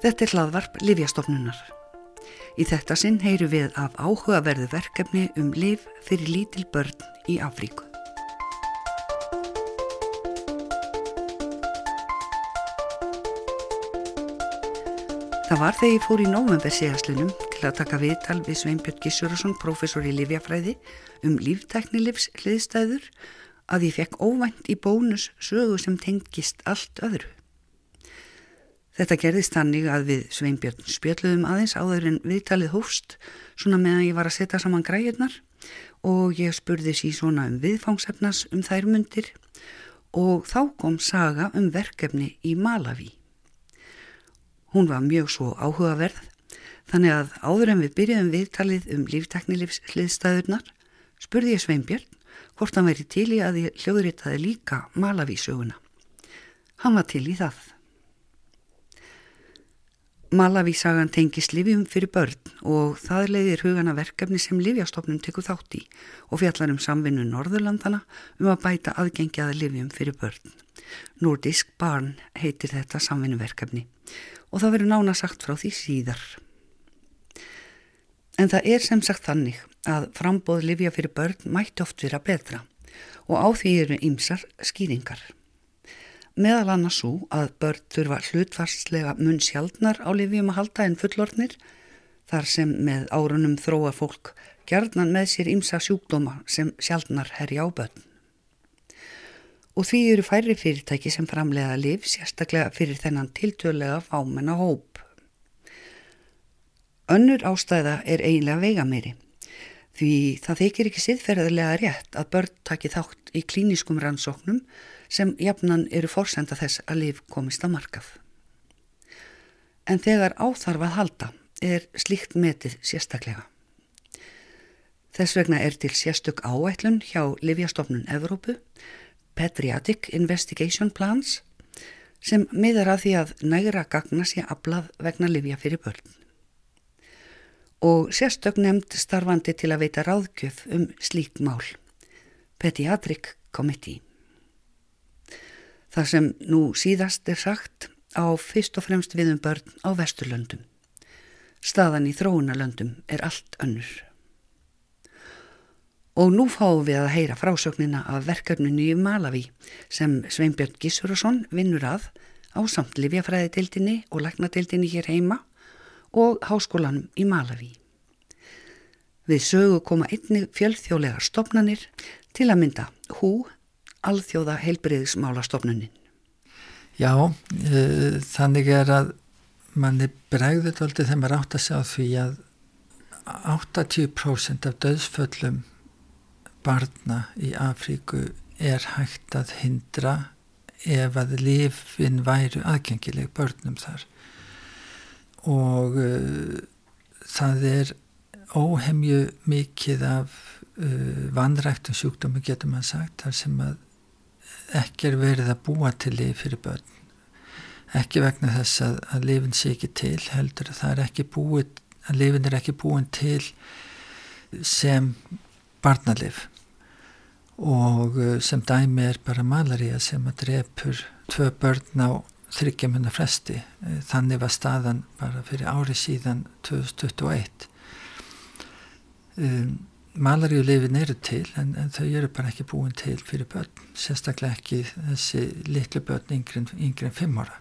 Þetta er hlaðvarp Livjastofnunar. Í þetta sinn heyru við af áhugaverðu verkefni um liv fyrir lítil börn í Afríku. Það var þegar ég fór í nóvember síðastlunum til að taka viðtal við Sveinbjörn Gissurason, professor í Livjafræði, um líftæknilivs hliðstæður að ég fekk óvænt í bónus sögu sem tengist allt öðru. Þetta gerðist þannig að við Sveinbjörn spjöldluðum aðeins áður en viðtalið hófst svona meðan ég var að setja saman græjurnar og ég spurði sí svona um viðfangsefnas um þær mundir og þá kom saga um verkefni í Malawi. Hún var mjög svo áhugaverð þannig að áður en við byrjuðum viðtalið um lífteknilifsliðstæðurnar spurði ég Sveinbjörn hvort hann væri til í að ég hljóðritaði líka Malawi söguna. Hann var til í það. Malavísagan tengist livjum fyrir börn og það leiðir hugana verkefni sem livjastofnun tekur þátt í og fjallar um samvinnu Norðurlandana um að bæta aðgengjaða livjum fyrir börn. Nordisk barn heitir þetta samvinnuverkefni og það verður nána sagt frá því síðar. En það er sem sagt þannig að frambóð livja fyrir börn mætti oft vera betra og á því eru ymsar skýringar meðal annars svo að börn þurfa hlutfarslega mun sjaldnar á lifjum að halda en fullornir þar sem með árunum þróa fólk gerðnan með sér ymsa sjúkdóma sem sjaldnar herja á börn. Og því eru færri fyrirtæki sem framlega liv sérstaklega fyrir þennan tiltölega fámenna hóp. Önnur ástæða er eiginlega veigameri því það þykir ekki siðferðilega rétt að börn taki þátt í klíniskum rannsóknum sem jafnan eru fórsenda þess að lif komist að markað. En þegar áþarf að halda er slíkt metið sérstaklega. Þess vegna er til sérstök áætlun hjá Livjastofnun Evrópu, Pediatric Investigation Plans, sem miðar að því að nægra gagna sé aflað vegna Livja fyrir börn. Og sérstök nefnd starfandi til að veita ráðgjöf um slík mál, Pediatric Committee. Það sem nú síðast er sagt á fyrst og fremst viðum börn á vesturlöndum. Staðan í þróunalöndum er allt önnur. Og nú fáum við að heyra frásögnina af verkefninu í Malawi sem Sveinbjörn Gísurusson vinnur að á samt Livjafræðitildinni og Læknatildinni hér heima og Háskólanum í Malawi. Við sögu koma einni fjölþjóðlegar stopnanir til að mynda hú alþjóða heilbriðismálastofnunin? Já, uh, þannig er að manni bregður aldrei þegar maður átt að segja því að 80% af döðsföllum barna í Afríku er hægt að hindra ef að lifin væru aðgengileg börnum þar og uh, það er óhemju mikið af uh, vanræktum sjúkdómi getur maður sagt þar sem að ekki er verið að búa til lif fyrir börn. Ekki vegna þess að, að lifin sé ekki til heldur að það er ekki búið að lifin er ekki búin til sem barnalif. Og uh, sem dæmi er bara malaria sem að drepur tvö börn á þryggjamunna fresti. Uh, þannig var staðan bara fyrir ári síðan 2021 um malaríulefin eru til en, en þau eru bara ekki búin til fyrir börn, sérstaklega ekki þessi litlu börn yngri, en fimm ára.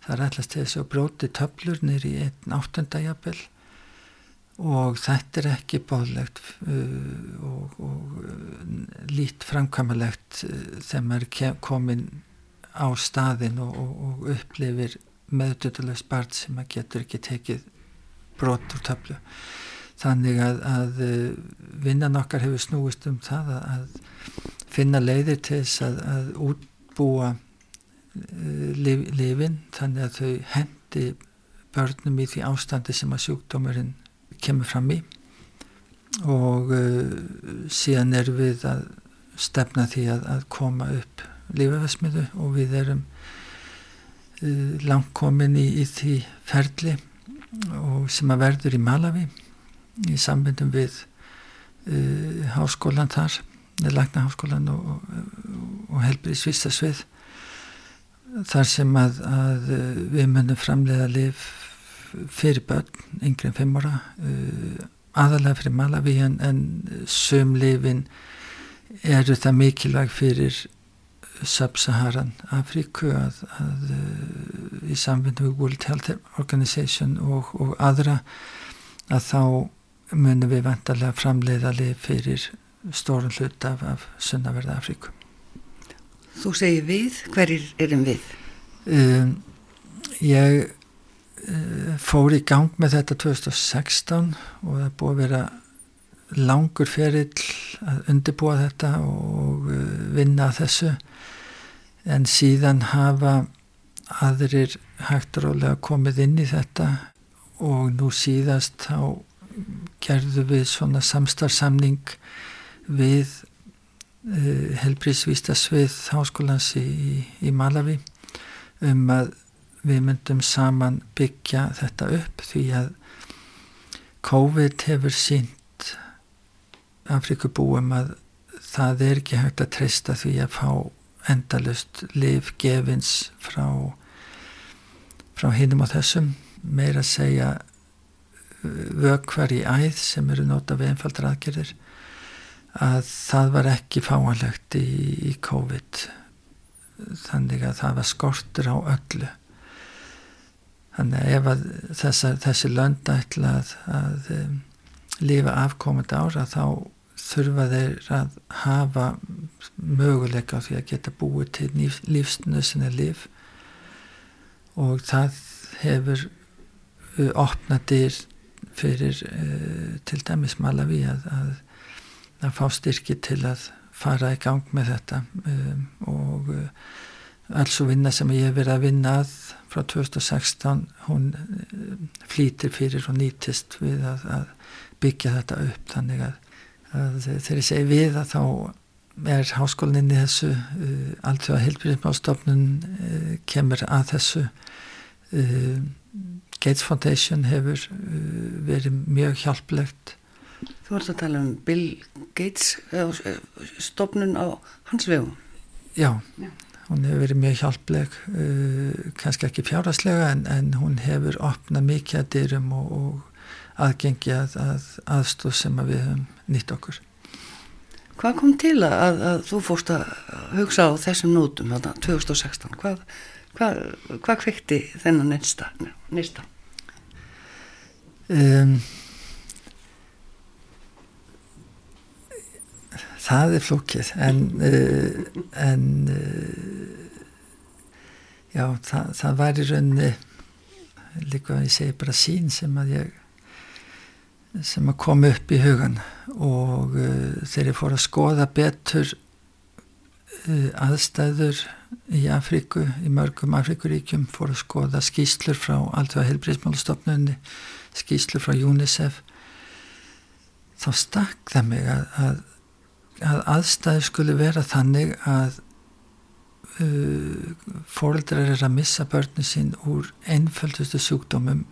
Það er allast til þess að bróti töflur nýri í einn áttundajabel og þetta er ekki bóðlegt uh, og, og uh, lít framkvæmalegt uh, þegar maður komin á staðin og, og, og upplifir meðdutulegs barn sem maður getur ekki tekið brot úr töflu þannig að, að eh, vinnan okkar hefur snúist um það að, að finna leiðir til þess að, að útbúa uh, lif, lifin þannig að þau hendi börnum í því ástandi sem að sjúkdómurinn kemur fram í. Og uh, síðan er við að stefna því að koma upp lífafæsmiðu og við erum uh, langt komin í, í því ferli og sem að verður í Malawi í sambundum við uh, háskólan þar Lækna háskólan og, og, og helbrið svistasvið þar sem að, að uh, við munum framlega lif fyrir börn, yngri en fimm ára uh, aðalega fyrir Malawi en, en sömlifin eru það mikilvæg fyrir Sub-Saharan Afríku að, að uh, í samfundu World Health Organization og, og aðra að þá munum við vantarlega framleiða lif fyrir stórun hlut af, af sunnaverða Afríku. Þú segir við, hverjir erum við? Um, ég uh, fór í gang með þetta 2016 og það búið að vera langur ferill að undirbúa þetta og uh, vinna þessu en síðan hafa aðrir hægt rálega komið inn í þetta og nú síðast þá gerðu við svona samstarfsamning við uh, helbrísvístasvið háskólans í, í Malawi um að við myndum saman byggja þetta upp því að COVID hefur sínt Afrikubúum að það er ekki hægt að treysta því að fá endalust liv gefins frá frá hinnum á þessum. Meira að segja vökvar í æð sem eru nota við einfaldra aðgerðir að það var ekki fáanlegt í, í COVID. Þannig að það var skortur á öllu. Þannig að ef að þessa, þessi lönda ætla að, að um, lifa afkomandi ára þá þurfa þeir að hafa möguleika á því að geta búið til lífsnöðsina líf. Og það hefur uh, opnaðir fyrir uh, til dæmis Malawi að, að, að fá styrki til að fara í gang með þetta um, og uh, alls og vinna sem ég hef verið að vinna að frá 2016 hún uh, flýtir fyrir og nýtist við að, að byggja þetta upp þannig að þegar ég segi við að þá er háskólinni þessu allt því að heilbyrjumstofnun uh, kemur að þessu uh, Gates Foundation hefur uh, verið mjög hjálplegt Þú ert að tala um Bill Gates stofnun á hans vegum Já, Já. hún hefur verið mjög hjálpleg uh, kannski ekki fjáraslega en, en hún hefur opnað mikið að dyrum og, og aðgengi að, að aðstóð sem að við höfum nýtt okkur. Hvað kom til að, að, þú fórst að hugsa á þessum nótum þarna 2016? Hvað, hvað, hvað kveikti þennan nýsta? nýsta? Um, það er flókið en, uh, en uh, já, það, það var í raunni líka að ég segi bara sín sem að ég sem að koma upp í hugan og uh, þegar ég fór að skoða betur aðstæður í Afríku, í mörgum Afríkuríkjum, fór að skoða skýslur frá alltaf helbriðsmálustofnunni, skýslur frá UNICEF, þá stakk það mig að, að, að aðstæður skulle vera þannig að uh, fóreldrar er að missa börnum sín úr einföldustu sjúkdómum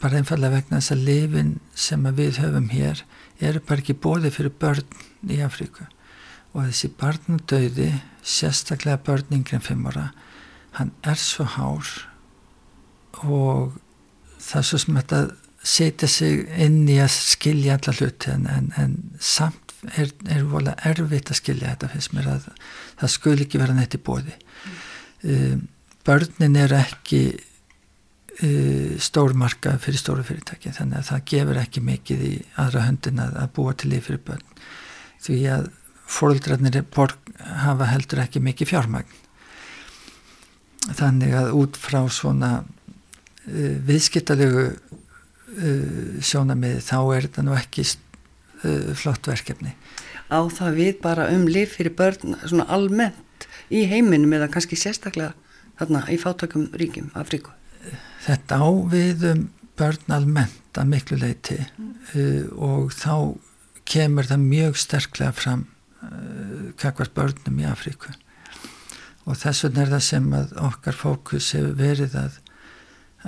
bara einfallega vegna þess að lifin sem við höfum hér eru bara ekki bóði fyrir börn í Afríku og þessi barnadauði sérstaklega börn yngre en fimm ára hann er svo hár og það er svo sem þetta setja sig inn í að skilja alla hluti en, en, en samt er, er volið erfitt að skilja þetta finnst mér að það skul ekki vera neitt í bóði mm. um, börnin er ekki uh, stór marka fyrir stóru fyrirtæki þannig að það gefur ekki mikið í aðra höndin að, að búa til líf fyrir börn því að fóröldrarnir hafa heldur ekki mikið fjármagn þannig að út frá svona uh, viðskiptalegu uh, sjónamið þá er þetta nú ekki flott verkefni Á það við bara um líf fyrir börn svona almennt í heiminum eða kannski sérstaklega þarna í fátökum ríkjum Afríku þetta á við um börn almennt að miklu leiti mm. uh, og þá kemur það mjög sterklega fram uh, kakvart börnum í Afríku. Og þess vegna er það sem að okkar fókus hefur verið að,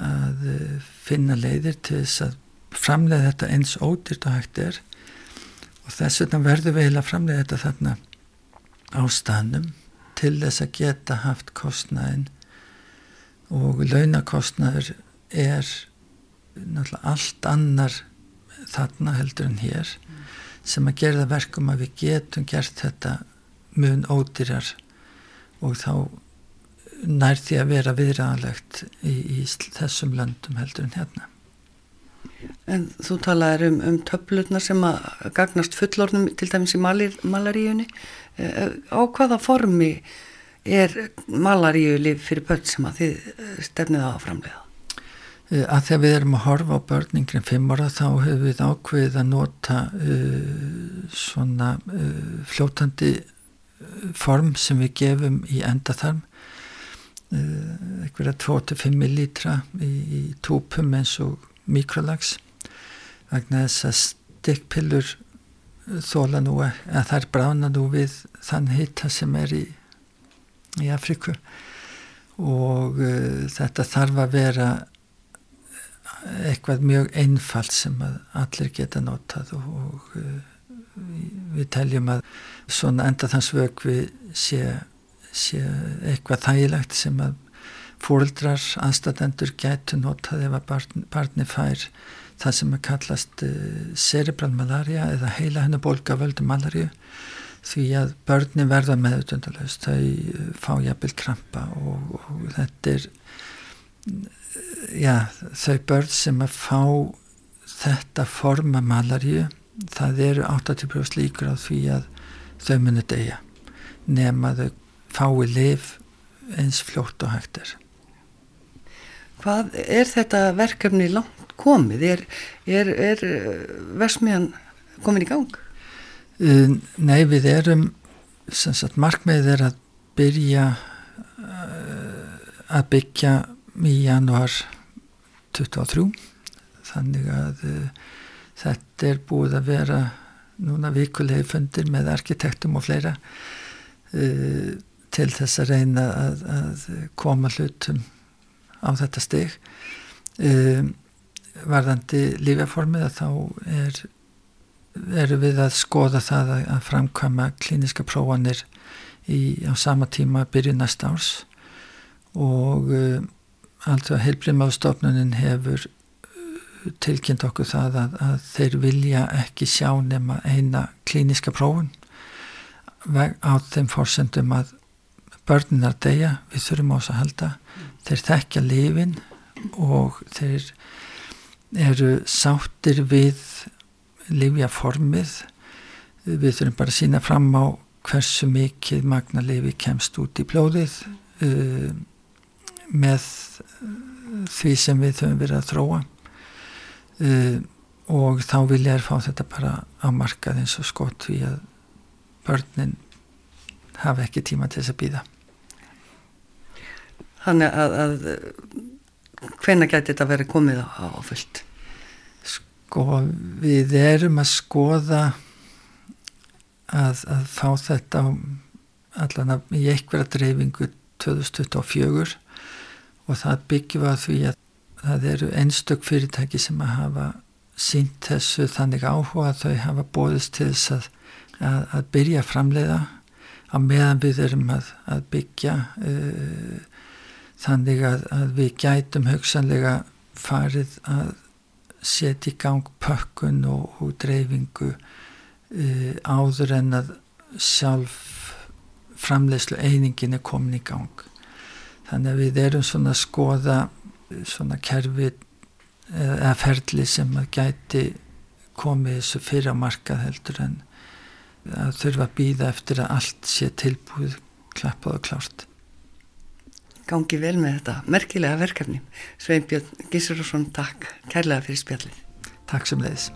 að uh, finna leiðir til þess að framlega þetta eins ódýrt og hægt er. Og þess vegna verður við að framlega þetta þarna á stanum til þess að geta haft kostnæðin og launakostnaður er náttúrulega allt annar þarna heldur en hér. Mm. Sem að gera verkum að við getum gert þetta mun ódýrar og þá nær því að vera viðræðanlegt í, í þessum löndum heldur en hérna. En þú talaður um, um töflurnar sem að gagnast fullornum til dæmis í malaríunni. Eh, á hvaða formi er malaríulif fyrir börn sem að þið eh, stefnið á að framlega? Eh, að þegar við erum að horfa á börningrin fimm ára þá hefur við ákveðið að nota uh, svona uh, fljótandi form sem við gefum í endatharm uh, eitthvað 25 millítra í, í tópum eins og mikrolags vegna þess að stikkpillur þóla nú að þær brána nú við þann hitta sem er í, í Afriku og þetta þarf að vera eitthvað mjög einfalt sem að allir geta notað og, og uh, við teljum að svona enda þanns vögvi sé, sé eitthvað þægilegt sem að fóldrar, aðstatendur getur notað ef að barn, barni fær það sem er kallast uh, cerebral malaria eða heila hennar bólka völdu malaríu því að börnin verða meðutundalust þau uh, fá jafnvel krampa og, og þetta er já, þau börn sem að fá þetta forma malaríu það eru 80% líkur á því að þau muni degja nema þau fái liv eins fljótt og hægt er Hvað er þetta verkefni langt komið? Er, er, er uh, versmiðan komin í gang? Uh, nei, við erum sagt, markmiðið er að byrja uh, að byggja í januar 23 þannig að uh, þetta er búið að vera núna vikulegi fundir með arkitektum og fleira uh, til þess að reyna að, að koma hlutum á þetta stig. Um, varðandi lífjaformið að þá er eru við að skoða það að, að framkvæma klíniska prófanir í, á sama tíma byrju næsta árs. Og um, alltaf heilbriðmáðstofnunin hefur uh, tilkynnt okkur það að, að þeir vilja ekki sjá nema eina klíniska prófun á þeim fórsendum að börninar deyja, við þurfum á þess að halda. Þeir þekkja lifin og þeir eru sáttir við lifja formið við þurfum bara að sína fram á hversu mikið magna lifi kemst út í blóðið uh, með því sem við þurfum verið að þróa. Uh, og þá vil ég er fá þetta bara á markað eins og skott því að börnin hafa ekki tíma til þess að býða Þannig að, að hvena gæti þetta verið komið á, á fullt? Sko við erum að skoða að, að fá þetta allan að í einhverja dreifingu 2024 og það byggjum að því að það eru einstök fyrirtæki sem að hafa sínt þessu þannig áhuga. Að þau hafa bóðist til þess að, að, að byrja framleiða á meðan við erum að, að byggja uh, þannig að, við gætum hugsanlega farið að setja í gang pökkun og, og dreifingu uh, áður en að sjálf framlegslu einingin er komin í gang þannig að við erum svona að skoða svona kerfi eða ferli sem að gæti komið þessu fyrir á markað heldur en að þurfa að býða eftir að allt sé tilbúið klappað og klárt gangi vel með þetta merkilega verkefni. Sveinbjörn Gísurarsson, takk kærlega fyrir spjallið. Takk sem leiðis.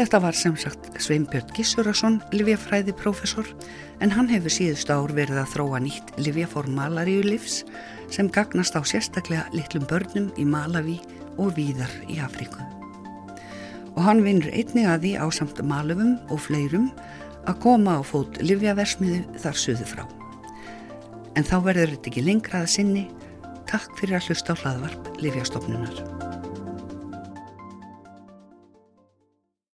Þetta var sem sagt Sveinbjörn Gísurarsson, livjafræði profesor, en hann hefur síðust ár verið að þróa nýtt livjaform malaríu livs sem gagnast á sérstaklega litlum börnum í Malaví og víðar í Afríku. Og hann vinnur einnig að því á samt malöfum og fleirum að koma á fót livjaversmiðu þar suðu frá. En þá verður þetta ekki lengra að sinni. Takk fyrir að hlusta á hlaðvarp Livjastofnunar.